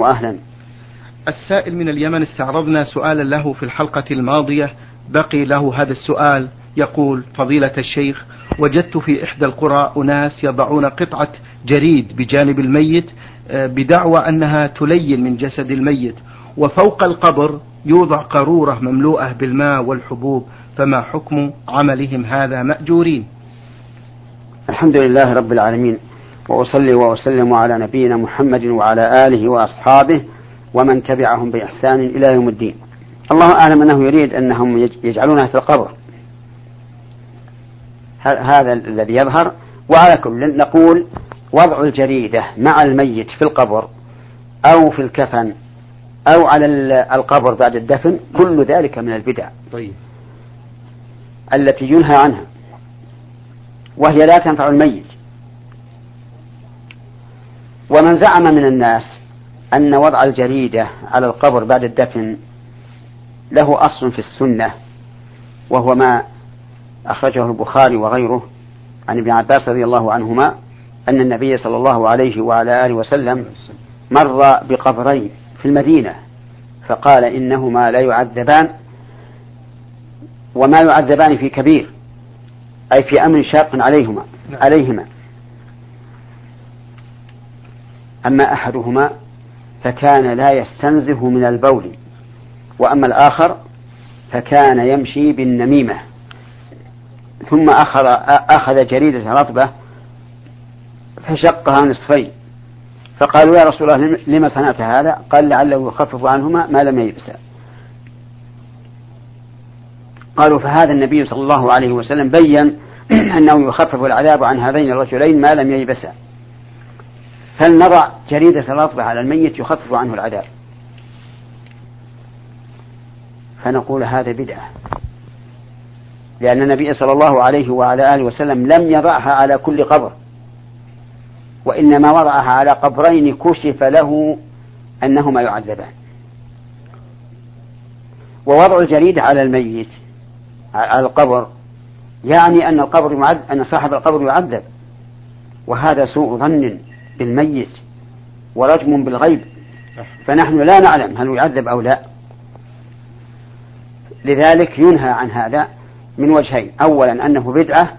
وأهلا. السائل من اليمن استعرضنا سؤالا له في الحلقة الماضية. بقي له هذا السؤال. يقول فضيلة الشيخ وجدت في إحدى القرى أناس يضعون قطعة جريد بجانب الميت آه، بدعوى أنها تلين من جسد الميت وفوق القبر يوضع قارورة مملوءة بالماء والحبوب فما حكم عملهم هذا مأجورين؟ الحمد لله رب العالمين. وأصلي وأسلم على نبينا محمد وعلى آله وأصحابه ومن تبعهم بإحسان إلى يوم الدين. الله أعلم أنه يريد أنهم يجعلونها في القبر. هذا الذي يظهر. وعلى كل نقول وضع الجريدة مع الميت في القبر أو في الكفن أو على القبر بعد الدفن كل ذلك من البدع. طيب. التي ينهى عنها. وهي لا تنفع الميت. ومن زعم من الناس أن وضع الجريدة على القبر بعد الدفن له أصل في السنة وهو ما أخرجه البخاري وغيره عن ابن عباس رضي الله عنهما أن النبي صلى الله عليه وعلى آله وسلم مر بقبرين في المدينة فقال إنهما لا يعذبان وما يعذبان في كبير أي في أمر شاق عليهما نعم. عليهما أما أحدهما فكان لا يستنزه من البول وأما الآخر فكان يمشي بالنميمة. ثم أخذ, أخذ جريدة رطبة فشقها نصفين. فقالوا يا رسول الله لما صنعت هذا؟ قال لعله يخفف عنهما ما لم ييبسا قالوا فهذا النبي صلى الله عليه وسلم بين أنه يخفف العذاب عن هذين الرجلين ما لم ييبسا فلنضع جريدة الأطبع على الميت يخفف عنه العذاب؟ فنقول هذا بدعة. لأن النبي صلى الله عليه وعلى آله وسلم لم يضعها على كل قبر وإنما وضعها على قبرين كشف له أنهما يعذبان. ووضع الجريدة على الميت على القبر يعني أن القبر يعذب أن صاحب القبر يعذب. وهذا سوء ظن. بالميت ورجم بالغيب. فنحن لا نعلم هل يعذب أو لا. لذلك ينهى عن هذا من وجهين. أولا أنه بدعة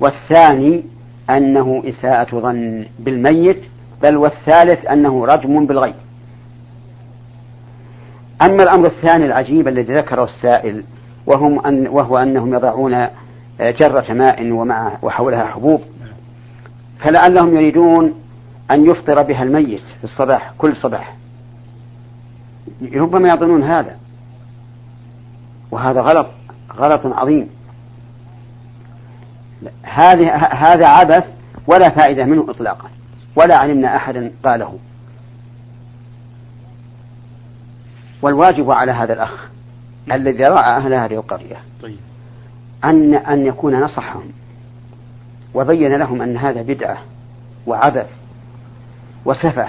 والثاني أنه إساءة ظن بالميت بل والثالث أنه رجم بالغيب. أما الأمر الثاني العجيب الذي ذكره السائل وهم أن وهو أنهم يضعون جرة ماء ومع وحولها حبوب. فلعلهم يريدون أن يفطر بها الميت في الصباح كل صباح. ربما يظنون هذا. وهذا غلط غلط عظيم. هذه هذا عبث ولا فائدة منه إطلاقا. ولا علمنا أحدا قاله. والواجب على هذا الأخ الذي رأى أهل هذه القرية طيب. أن أن يكون نصحهم. وبين لهم أن هذا بدعة وعبث. وسفه.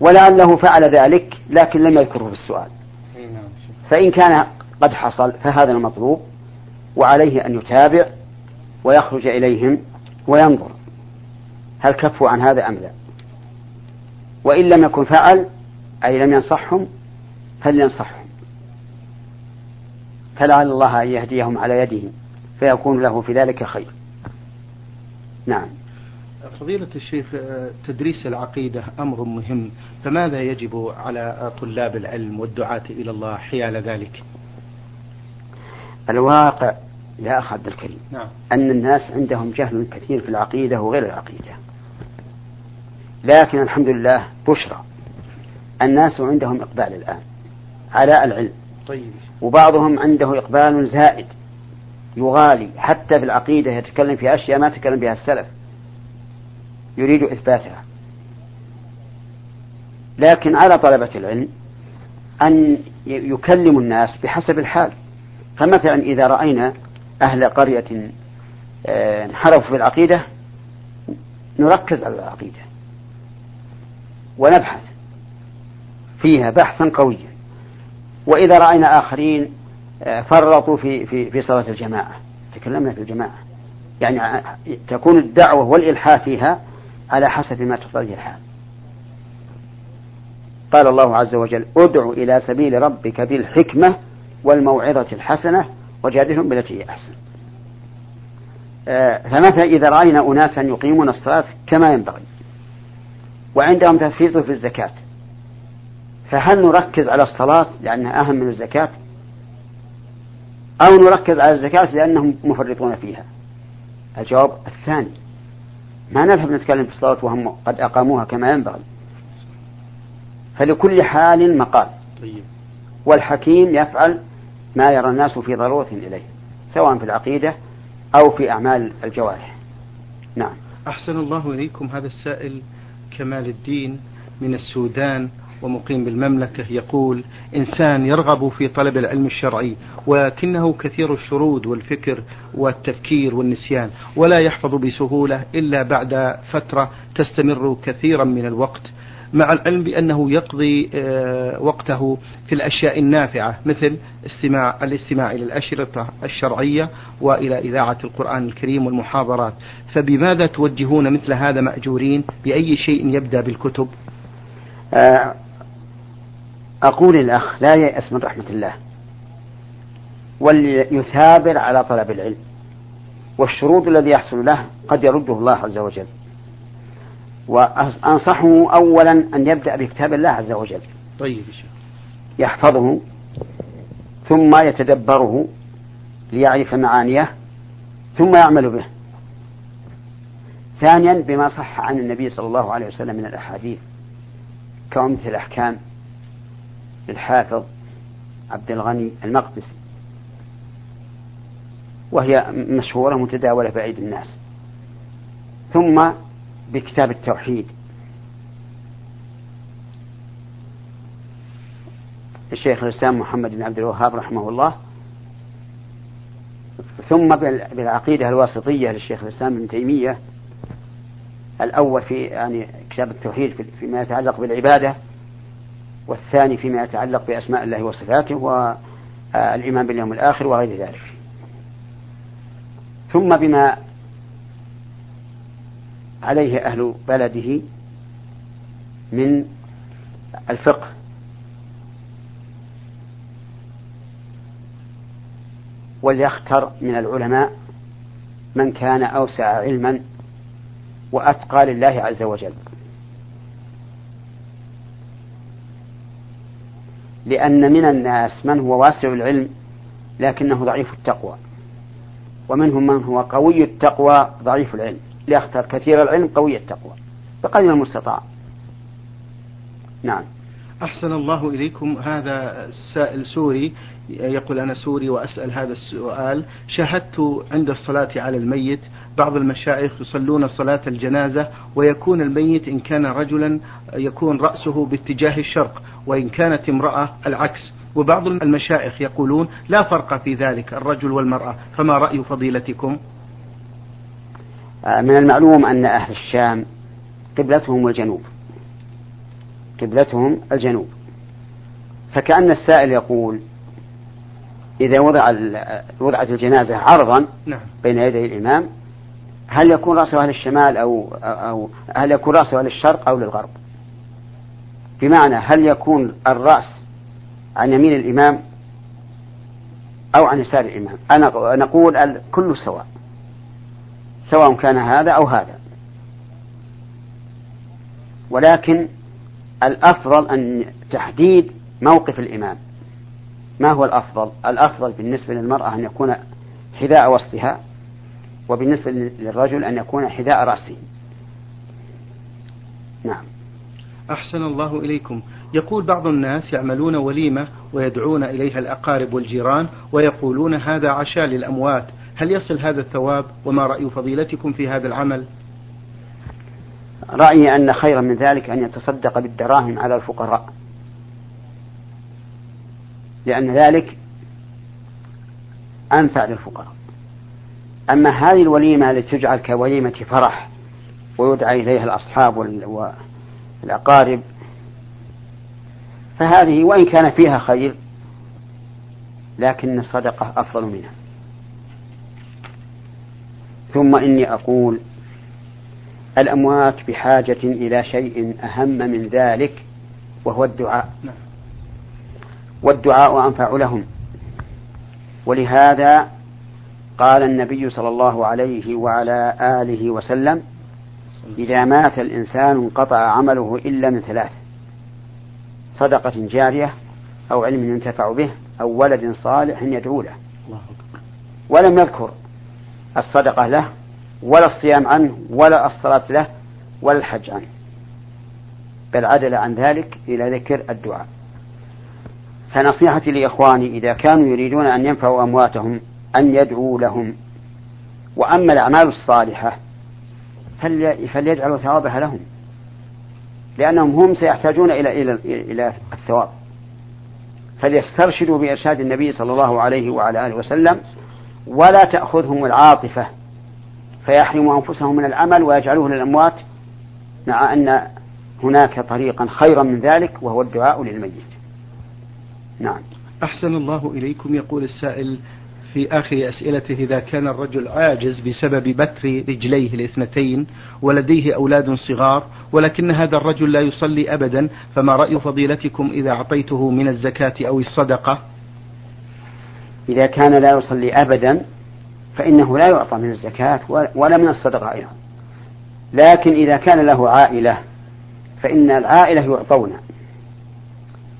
ولعله فعل ذلك لكن لم يذكره في السؤال. نعم، فإن كان قد حصل فهذا المطلوب وعليه أن يتابع ويخرج إليهم وينظر هل كفوا عن هذا أم لا. وإن لم يكن فعل أي لم ينصحهم فلينصحهم. فلعل الله أن يهديهم على يده فيكون له في ذلك خير. نعم. فضيلة الشيخ تدريس العقيدة أمر مهم فماذا يجب على طلاب العلم والدعاة إلى الله حيال ذلك؟ الواقع يا أخ عبد الكريم نعم. أن الناس عندهم جهل كثير في العقيدة وغير العقيدة. لكن الحمد لله بشرى. الناس عندهم إقبال الآن على العلم. طيب. وبعضهم عنده إقبال زائد يغالي. حتى في العقيدة يتكلم في أشياء ما تكلم بها السلف. يريد إثباتها. لكن على طلبة العلم أن يكلموا الناس بحسب الحال. فمثلا إذا رأينا أهل قرية آه، انحرفوا في العقيدة نركز على العقيدة ونبحث فيها بحثا قويا. وإذا رأينا آخرين آه، فرطوا في في في صلاة الجماعة تكلمنا في الجماعة. يعني تكون الدعوة والإلحاح فيها على حسب ما تقتضيه الحال. قال الله عز وجل ادع إلى سبيل ربك بالحكمة والموعظة الحسنة وجادلهم بالتي هي أحسن. آه، فمثلا إذا رأينا أناسا يقيمون الصلاة كما ينبغي وعندهم تفريط في الزكاة فهل نركز على الصلاة لأنها أهم من الزكاة؟ أو نركز على الزكاة لأنهم مفرطون فيها؟ الجواب الثاني ما نذهب نتكلم في الصلاة وهم قد أقاموها كما ينبغي. فلكل حال مقال. طيب. والحكيم يفعل ما يرى الناس في ضرورة إليه سواء في العقيدة أو في أعمال الجوارح. نعم. أحسن الله إليكم هذا السائل كمال الدين من السودان. ومقيم بالمملكة يقول إنسان يرغب في طلب العلم الشرعي ولكنه كثير الشرود والفكر والتفكير والنسيان ولا يحفظ بسهولة إلا بعد فترة تستمر كثيرا من الوقت. مع العلم بأنه يقضي آه، وقته في الأشياء النافعة مثل استماع الاستماع إلى الأشرطة الشرعية وإلى إذاعة القرآن الكريم والمحاضرات. فبماذا توجهون مثل هذا مأجورين؟ بأي شيء يبدأ بالكتب؟ آه، أقول الأخ لا ييأس من رحمة الله وليثابر على طلب العلم والشروط الذي يحصل له قد يرده الله عز وجل. وأنصحه أولا أن يبدأ بكتاب الله عز وجل. طيب يحفظه ثم يتدبره ليعرف معانيه ثم يعمل به. ثانيا بما صح عن النبي صلى الله عليه وسلم من الأحاديث كمثل الأحكام. للحافظ عبد الغني المقدسي. وهي مشهورة متداولة بأيدي الناس. ثم بكتاب التوحيد. الشيخ الإسلام محمد بن عبد الوهاب رحمه الله. ثم بالعقيدة الواسطية للشيخ الإسلام ابن تيمية. الأول في يعني كتاب التوحيد فيما يتعلق بالعبادة. والثاني فيما يتعلق بأسماء الله وصفاته والإيمان باليوم الآخر وغير ذلك. ثم بما عليه أهل بلده من الفقه. وليختر من العلماء من كان أوسع علما وأتقى لله عز وجل. لأن من الناس من هو واسع العلم لكنه ضعيف التقوى. ومنهم من هو قوي التقوى ضعيف العلم. ليختار كثير العلم قوي التقوى بقدر المستطاع. نعم. أحسن الله إليكم هذا سائل سوري يقول أنا سوري وأسأل هذا السؤال. شاهدت عند الصلاة على الميت بعض المشايخ يصلون صلاة الجنازة ويكون الميت إن كان رجلا يكون رأسه باتجاه الشرق وإن كانت امرأة العكس. وبعض المشايخ يقولون لا فرق في ذلك الرجل والمرأة. فما رأي فضيلتكم؟ آه، من المعلوم أن أهل الشام قبلتهم الجنوب قبلتهم الجنوب فكأن السائل يقول إذا وضع وضعت الجنازة عرضا نعم. بين يدي الإمام هل يكون رأسه أهل الشمال أو أو هل يكون رأسه أهل الشرق أو للغرب؟ بمعنى هل يكون الرأس عن يمين الإمام أو عن يسار الإمام؟ أنا نقول كل سواء سواء كان هذا أو هذا ولكن الأفضل أن تحديد موقف الإمام. ما هو الأفضل؟ الأفضل بالنسبة للمرأة أن يكون حذاء وسطها وبالنسبة للرجل أن يكون حذاء رأسه. نعم. أحسن الله إليكم. يقول بعض الناس يعملون وليمة ويدعون إليها الأقارب والجيران ويقولون هذا عشاء للأموات. هل يصل هذا الثواب؟ وما رأي فضيلتكم في هذا العمل؟ رأيي أن خيرا من ذلك أن يتصدق بالدراهم على الفقراء. لأن ذلك أنفع للفقراء. أما هذه الوليمة التي تجعل كوليمة فرح ويدعى إليها الأصحاب والأقارب فهذه وإن كان فيها خير لكن الصدقة أفضل منها. ثم إني أقول الأموات بحاجة إلى شيء أهم من ذلك وهو الدعاء. نعم. والدعاء أنفع لهم. ولهذا قال النبي صلى الله عليه وعلى آله وسلم إذا مات الإنسان انقطع عمله إلا من ثلاث صدقة جارية أو علم ينتفع به أو ولد صالح يدعو له. ولم يذكر الصدقة له ولا الصيام عنه ولا الصلاة له ولا الحج عنه. بل عدل عن ذلك إلى ذكر الدعاء. فنصيحتي لإخواني إذا كانوا يريدون أن ينفعوا أمواتهم أن يدعوا لهم. وأما الأعمال الصالحة فليجعلوا ثوابها لهم. لأنهم هم سيحتاجون إلى إلى إلى الثواب. فليسترشدوا بإرشاد النبي صلى الله عليه وعلى آله وسلم ولا تأخذهم العاطفة. فيحرموا أنفسهم من العمل ويجعلوه للأموات مع أن هناك طريقا خيرا من ذلك وهو الدعاء للميت. نعم. أحسن الله إليكم يقول السائل في آخر أسئلته إذا كان الرجل عاجز بسبب بتر رجليه الاثنتين ولديه أولاد صغار ولكن هذا الرجل لا يصلي أبدا فما رأي فضيلتكم إذا أعطيته من الزكاة أو الصدقة؟ إذا كان لا يصلي أبدا فإنه لا يعطى من الزكاة ولا من الصدقة أيضا. لكن إذا كان له عائلة فإن العائلة يعطون.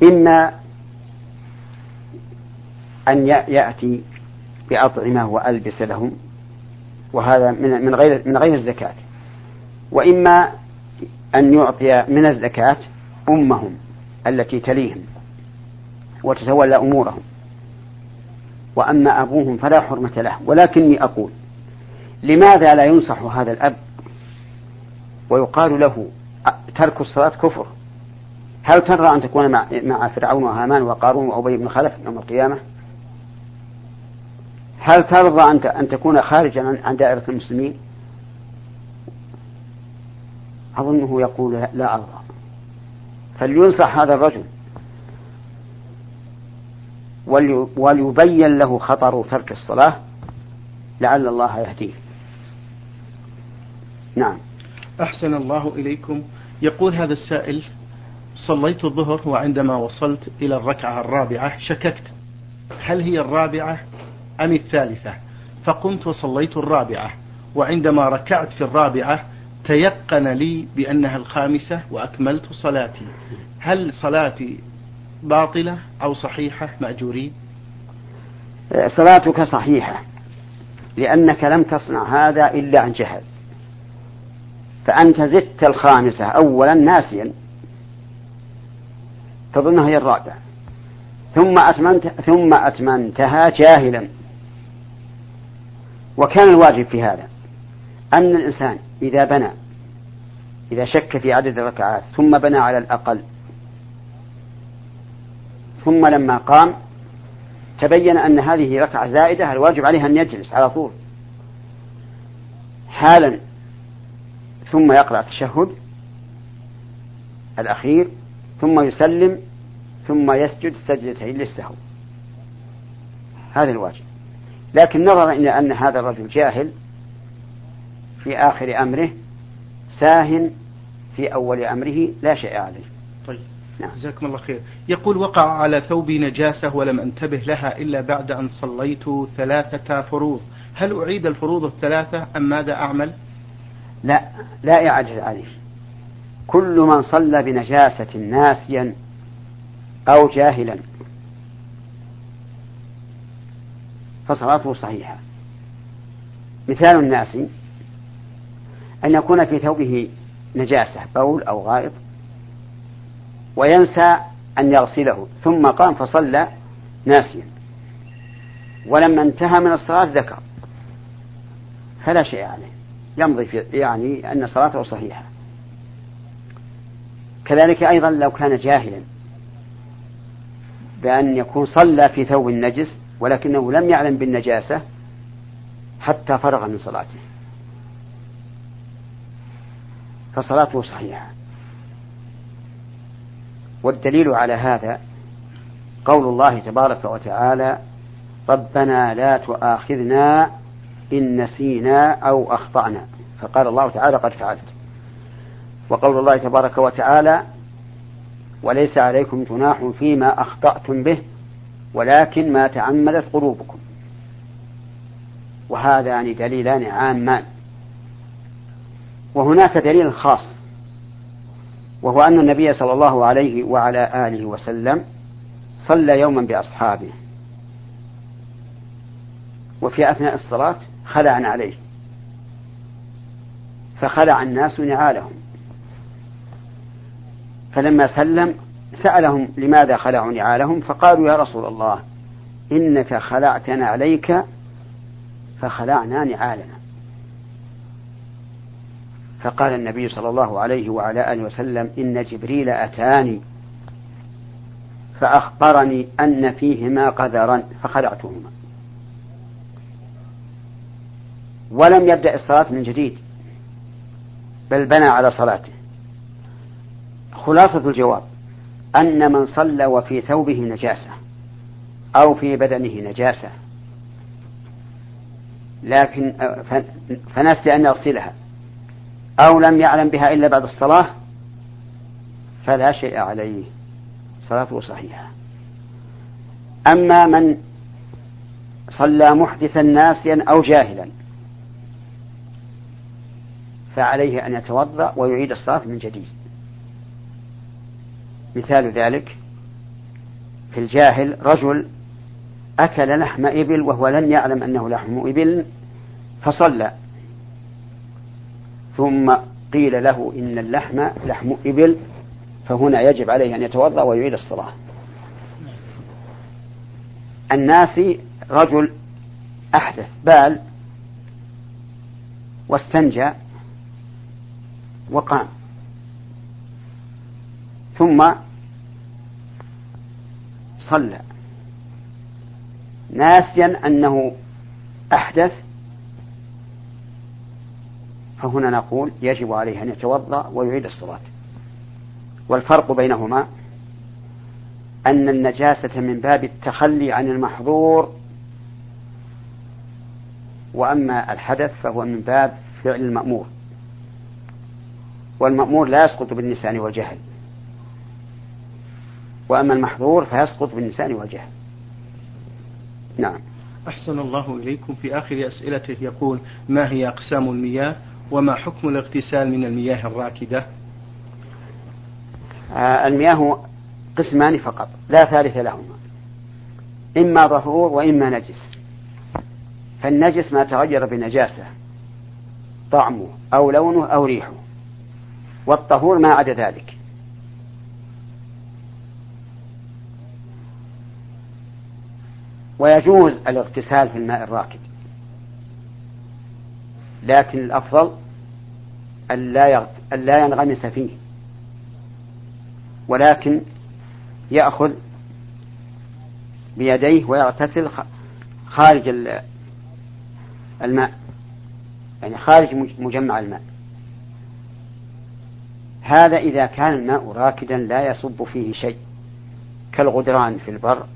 إما أن يأتي بأطعمة وألبسة لهم وهذا من من غير من غير الزكاة. وإما أن يعطي من الزكاة أمهم التي تليهم وتتولى أمورهم. وأما أبوهم فلا حرمة له ولكني أقول لماذا لا ينصح هذا الأب؟ ويقال له ترك الصلاة كفر. هل ترى أن تكون مع, فرعون وهامان وقارون وأبي بن خلف يوم القيامة؟ هل ترضى أن تكون خارجا عن دائرة المسلمين؟ أظنه يقول لا أرضى. فلينصح هذا الرجل. وليبين له خطر ترك الصلاة لعل الله يهديه. نعم. أحسن الله إليكم. يقول هذا السائل صليت الظهر وعندما وصلت إلى الركعة الرابعة شككت. هل هي الرابعة أم الثالثة؟ فقمت وصليت الرابعة وعندما ركعت في الرابعة تيقن لي بأنها الخامسة وأكملت صلاتي. هل صلاتي باطلة أو صحيحة مأجورين؟ صلاتك صحيحة لأنك لم تصنع هذا إلا عن جهل. فأنت زدت الخامسة أولا ناسيا. تظنها هي الرابعة ثم أتممت ثم أتممتها جاهلا. وكان الواجب في هذا أن الإنسان إذا بنى إذا شك في عدد الركعات ثم بنى على الأقل ثم لما قام تبين أن هذه ركعة زائدة الواجب عليه أن يجلس على طول. حالا ثم يقرأ التشهد الأخير ثم يسلم ثم يسجد سجدتين للسهو هذا الواجب. لكن نظرا إلى أن هذا الرجل جاهل في آخر أمره ساه في أول أمره لا شيء عليه. نعم. جزاكم الله خير. يقول وقع على ثوبي نجاسة ولم أنتبه لها إلا بعد أن صليت ثلاثة فروض. هل أعيد الفروض الثلاثة أم ماذا أعمل؟ لا لا إعادة عليه كل من صلى بنجاسة ناسيا أو جاهلا فصلاته صحيحة. مثال الناس أن يكون في ثوبه نجاسة بول أو غائط وينسى أن يغسله ثم قام فصلى ناسيا. ولما انتهى من الصلاة ذكر. فلا شيء عليه. يمضي في يعني أن صلاته صحيحة. كذلك أيضا لو كان جاهلا. بأن يكون صلى في ثوب النجس ولكنه لم يعلم بالنجاسة حتى فرغ من صلاته. فصلاته صحيحة. والدليل على هذا قول الله تبارك وتعالى ربنا لا تؤاخذنا إن نسينا أو أخطأنا. فقال الله تعالى قد فعلت. وقول الله تبارك وتعالى وليس عليكم جناح فيما أخطأتم به ولكن ما تعمدت قلوبكم. وهذان دليلان عامان. وهناك دليل خاص. وهو أن النبي صلى الله عليه وعلى آله وسلم صلى يوما بأصحابه. وفي أثناء الصلاة خلع عليه. فخلع الناس نعالهم. فلما سلم سألهم لماذا خلعوا نعالهم فقالوا يا رسول الله إنك خلعتنا عليك فخلعنا نعالنا. فقال النبي صلى الله عليه وعلى آله وسلم إن جبريل أتاني فأخبرني أن فيهما قذرا فخلعتهما. ولم يبدأ الصلاة من جديد بل بنى على صلاته. خلاصة الجواب أن من صلى وفي ثوبه نجاسة أو في بدنه نجاسة لكن فنسي أن يغسلها أو لم يعلم بها إلا بعد الصلاة فلا شيء عليه. صلاته صحيحة. أما من صلى محدثا ناسيا أو جاهلا فعليه أن يتوضأ ويعيد الصلاة من جديد. مثال ذلك في الجاهل رجل أكل لحم إبل وهو لم يعلم أنه لحم إبل فصلى. ثم قيل له إن اللحم لحم إبل فهنا يجب عليه أن يتوضأ ويعيد الصلاة. الناس رجل أحدث بال واستنجى وقام. ثم صلى. ناسيا أنه أحدث فهنا نقول يجب عليه أن يتوضأ ويعيد الصلاة. والفرق بينهما أن النجاسة من باب التخلي عن المحظور وأما الحدث فهو من باب فعل المأمور. والمأمور لا يسقط بالنسان والجهل. وأما المحظور فيسقط بالنسان والجهل. نعم. أحسن الله إليكم. في آخر أسئلته يقول ما هي أقسام المياه؟ وما حكم الاغتسال من المياه الراكدة؟ آه المياه قسمان فقط لا ثالث لهما. إما ظهور وإما نجس. فالنجس ما تغير بنجاسة طعمه أو لونه أو ريحه والطهور ما عدا ذلك. ويجوز الاغتسال في الماء الراكد. لكن الأفضل ألا ألا ينغمس فيه. ولكن يأخذ بيديه ويغتسل خارج الماء. يعني خارج مجمع الماء. هذا إذا كان الماء راكدا لا يصب فيه شيء كالغدران في البر.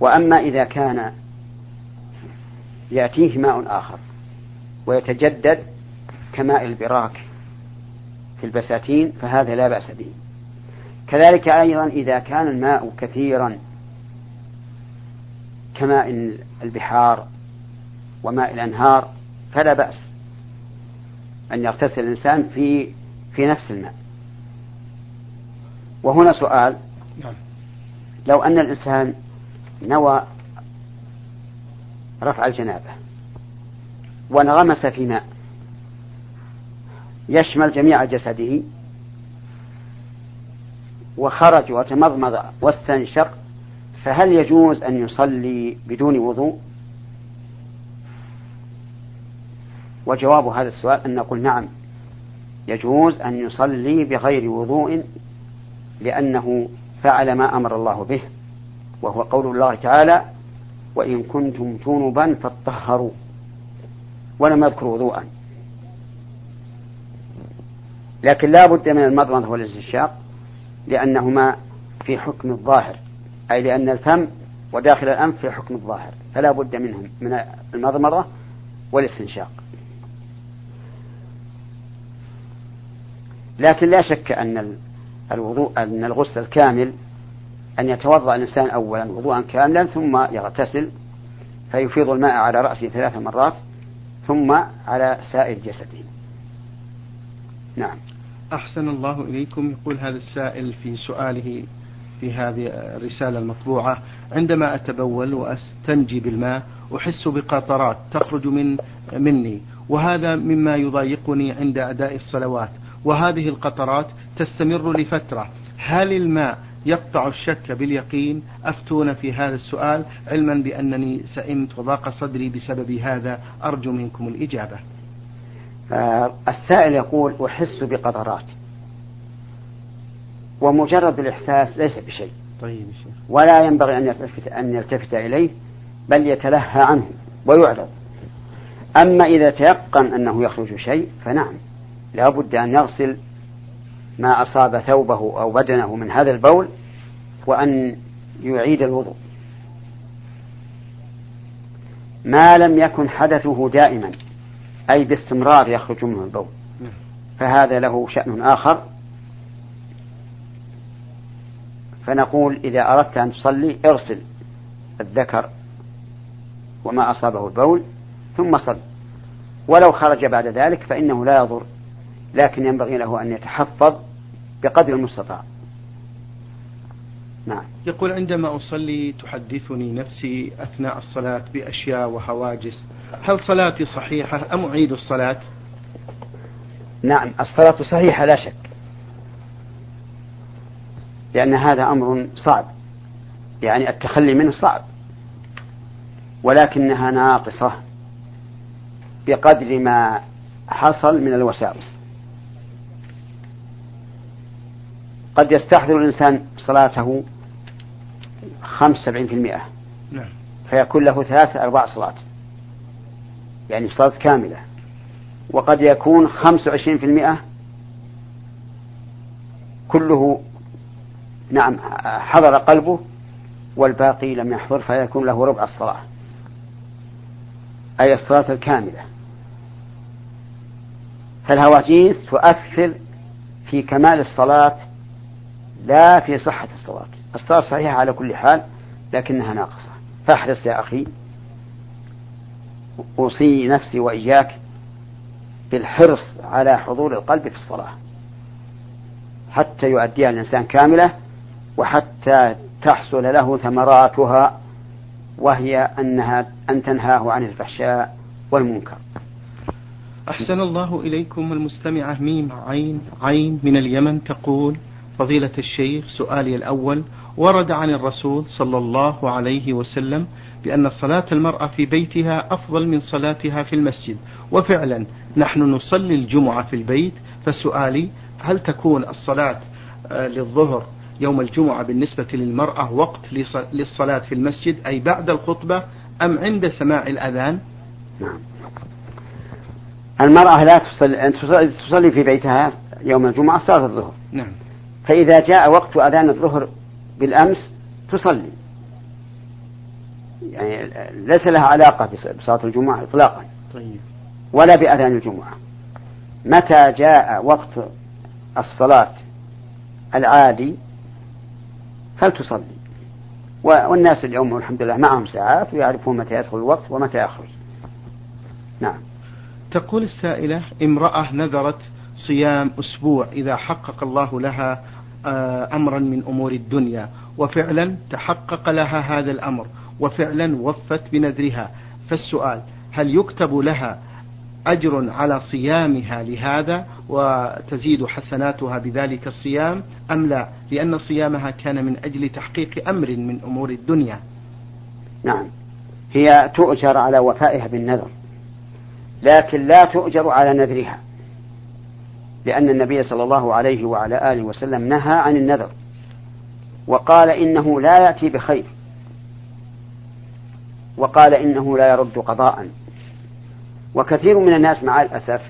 وأما إذا كان يأتيه ماء آخر ويتجدد كماء البراك في البساتين فهذا لا بأس به كذلك أيضا إذا كان الماء كثيرا كماء البحار وماء الأنهار فلا بأس أن يغتسل الإنسان في في نفس الماء وهنا سؤال نعم. لو أن الإنسان نوى رفع الجنابة. وانغمس في ماء. يشمل جميع جسده. وخرج وتمضمض واستنشق. فهل يجوز أن يصلي بدون وضوء؟ وجواب هذا السؤال أن نقول نعم. يجوز أن يصلي بغير وضوء لأنه فعل ما أمر الله به وهو قول الله تعالى وإن كنتم جنبا فاطهروا ولم يذكر وضوءا. لكن لا بد من المضمضة والاستنشاق لأنهما في حكم الظاهر أي لأن الفم وداخل الأنف في حكم الظاهر فلا بد منهم من المضمضة والاستنشاق. لكن لا شك أن الوضوء أن الغسل الكامل أن يتوضأ الإنسان أولا وضوءا كاملا ثم يغتسل فيفيض الماء على رأسه ثلاث مرات ثم على سائر جسده. نعم. أحسن الله إليكم. يقول هذا السائل في سؤاله في هذه الرسالة المطبوعة عندما أتبول وأستنجي بالماء أحس بقطرات تخرج من مني وهذا مما يضايقني عند أداء الصلوات وهذه القطرات تستمر لفترة. هل الماء يقطع الشك باليقين. أفتون في هذا السؤال علما بأنني سئمت وضاق صدري بسبب هذا. أرجو منكم الإجابة. آه السائل يقول أحس بقطرات ومجرد الإحساس ليس بشيء. طيب شيخ. ولا ينبغي أن يلتفت, أن يلتفت إليه بل يتلهى عنه ويعرض. أما إذا تيقن أنه يخرج شيء فنعم لا بد أن يغسل ما أصاب ثوبه أو بدنه من هذا البول وأن يعيد الوضوء. ما لم يكن حدثه دائما أي باستمرار يخرج منه البول. فهذا له شأن آخر. فنقول إذا أردت أن تصلي اغسل الذكر وما أصابه البول ثم صل. ولو خرج بعد ذلك فإنه لا يضر. لكن ينبغي له أن يتحفظ بقدر المستطاع. نعم. يقول عندما أصلي تحدثني نفسي أثناء الصلاة بأشياء وهواجس. هل صلاتي صحيحة أم أعيد الصلاة؟ نعم الصلاة صحيحة لا شك. لأن هذا أمر صعب. يعني التخلي منه صعب. ولكنها ناقصة بقدر ما حصل من الوساوس. قد يستحضر الإنسان صلاته خمس سبعين في المئة. نعم. فيكون له ثلاث أرباع صلاة. يعني صلاة كاملة. وقد يكون خمس وعشرين في المئة كله نعم حضر قلبه والباقي لم يحضر فيكون له ربع الصلاة. أي الصلاة الكاملة. فالهواجيس تؤثر في كمال الصلاة لا في صحة الصلاة الصلاة صحيحة على كل حال لكنها ناقصة. فاحرص يا أخي. أوصي نفسي وإياك بالحرص على حضور القلب في الصلاة. حتى يؤديها الإنسان كاملة وحتى تحصل له ثمراتها وهي أنها أن تنهاه عن الفحشاء والمنكر. أحسن الله إليكم المستمعة ميم عين عين من اليمن تقول فضيلة الشيخ سؤالي الأول ورد عن الرسول صلى الله عليه وسلم بأن صلاة المرأة في بيتها أفضل من صلاتها في المسجد. وفعلا نحن نصلي الجمعة في البيت. فسؤالي هل تكون الصلاة آه، للظهر يوم الجمعة بالنسبة للمرأة وقت للصلاة في المسجد أي بعد الخطبة أم عند سماع الأذان؟ نعم. المرأة لا تصلي, تصلي في بيتها يوم الجمعة صلاة الظهر. نعم. فإذا جاء وقت أذان الظهر بالأمس تصلي. يعني ليس لها علاقة بصلاة الجمعة إطلاقا. طيب. ولا بأذان الجمعة. متى جاء وقت الصلاة العادي فلتصلي. والناس اليوم الحمد لله معهم ساعات ويعرفون متى يدخل الوقت ومتى يخرج. نعم. تقول السائلة امرأة نذرت صيام أسبوع إذا حقق الله لها آه، أمرا من أمور الدنيا. وفعلا تحقق لها هذا الأمر. وفعلا وفت بنذرها. فالسؤال هل يكتب لها أجر على صيامها لهذا وتزيد حسناتها بذلك الصيام أم لا؟ لأن صيامها كان من أجل تحقيق أمر من أمور الدنيا. نعم. هي تؤجر على وفائها بالنذر لكن لا تؤجر على نذرها. لأن النبي صلى الله عليه وعلى آله وسلم نهى عن النذر وقال إنه لا يأتي بخير وقال إنه لا يرد قضاء وكثير من الناس مع الأسف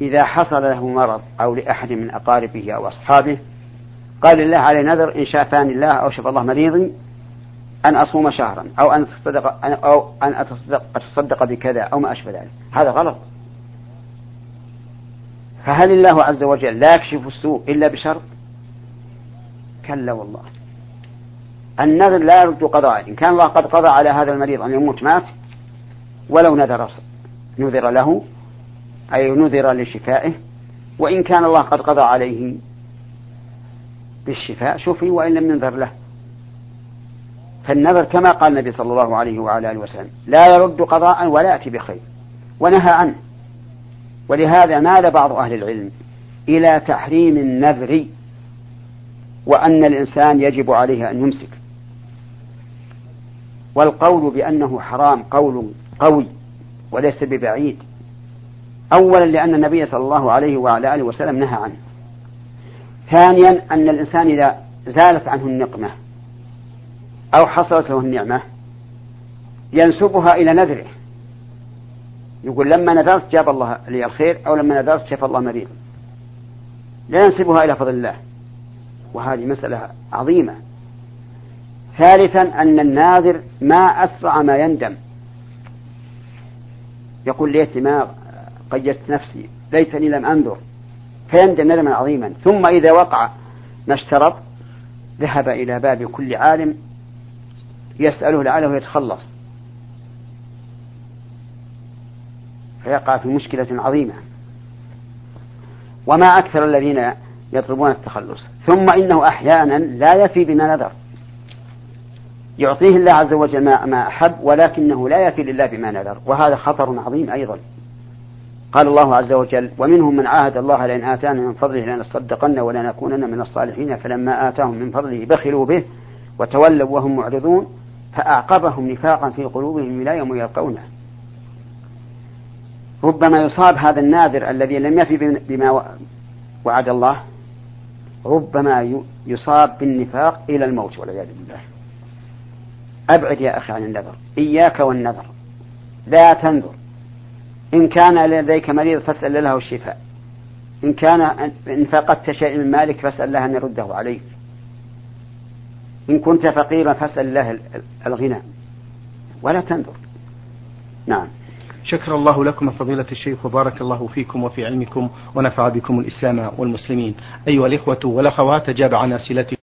إذا حصل له مرض أو لأحد من أقاربه أو أصحابه قال لله علي نذر إن شافاني الله أو شفى الله مريضي أن أصوم شهرا أو أن أتصدق أو أن أتصدق, أتصدق بكذا أو ما أشبه ذلك. هذا غلط. فهل الله عز وجل لا يكشف السوء إلا بشرط؟ كلا والله. النذر لا يرد قضاء. إن كان الله قد قضى على هذا المريض أن يموت مات ولو نذر نذر له أي نذر لشفائه. وإن كان الله قد قضى عليه بالشفاء شفي وإن لم ينذر له. فالنذر كما قال النبي صلى الله عليه وعلى آله وسلم لا يرد قضاء ولا يأتي بخير ونهى عنه. ولهذا مال بعض أهل العلم إلى تحريم النذر وأن الإنسان يجب عليه أن يمسك. والقول بأنه حرام قول قوي وليس ببعيد. أولا لأن النبي صلى الله عليه وعلى آله وسلم نهى عنه. ثانيا أن الإنسان إذا زالت عنه النقمة أو حصلت له النعمة ينسبها إلى نذره. يقول لما نذرت جاب الله لي الخير أو لما نذرت شفى الله مريض. لا ينسبها إلى فضل الله. وهذه مسألة عظيمة. ثالثا أن الناذر ما أسرع ما يندم. يقول ليت ما قيدت نفسي ليتني لم أنذر فيندم ندما عظيما. ثم إذا وقع ما اشترط ذهب إلى باب كل عالم يسأله لعله يتخلص. فيقع في مشكلة عظيمة. وما أكثر الذين يطلبون التخلص. ثم إنه أحيانا لا يفي بما نذر. يعطيه الله عز وجل ما أحب ولكنه لا يفي لله بما نذر. وهذا خطر عظيم أيضا. قال الله عز وجل ومنهم من عاهد الله لئن آتانا من فضله لنصدقن ولنكونن من الصالحين فلما آتاهم من فضله بخلوا به وتولوا وهم معرضون فأعقبهم نفاقا في قلوبهم إلى يوم يلقونه. ربما يصاب هذا الناذر الذي لم يفي بما وعد الله ربما يصاب بالنفاق إلى الموت والعياذ بالله. أبعد يا أخي عن النذر إياك والنذر. لا تنذر. إن كان لديك مريض فاسأل له الشفاء. إن كان إن فقدت شيء من مالك فاسأل الله أن يرده عليك. إن كنت فقيرا فاسأل الله الغنى ولا تنذر. نعم. شكر الله لكم فضيلة الشيخ وبارك الله فيكم وفي علمكم ونفع بكم الإسلام والمسلمين. أيها الإخوة والأخوات أجاب عن أسئلتكم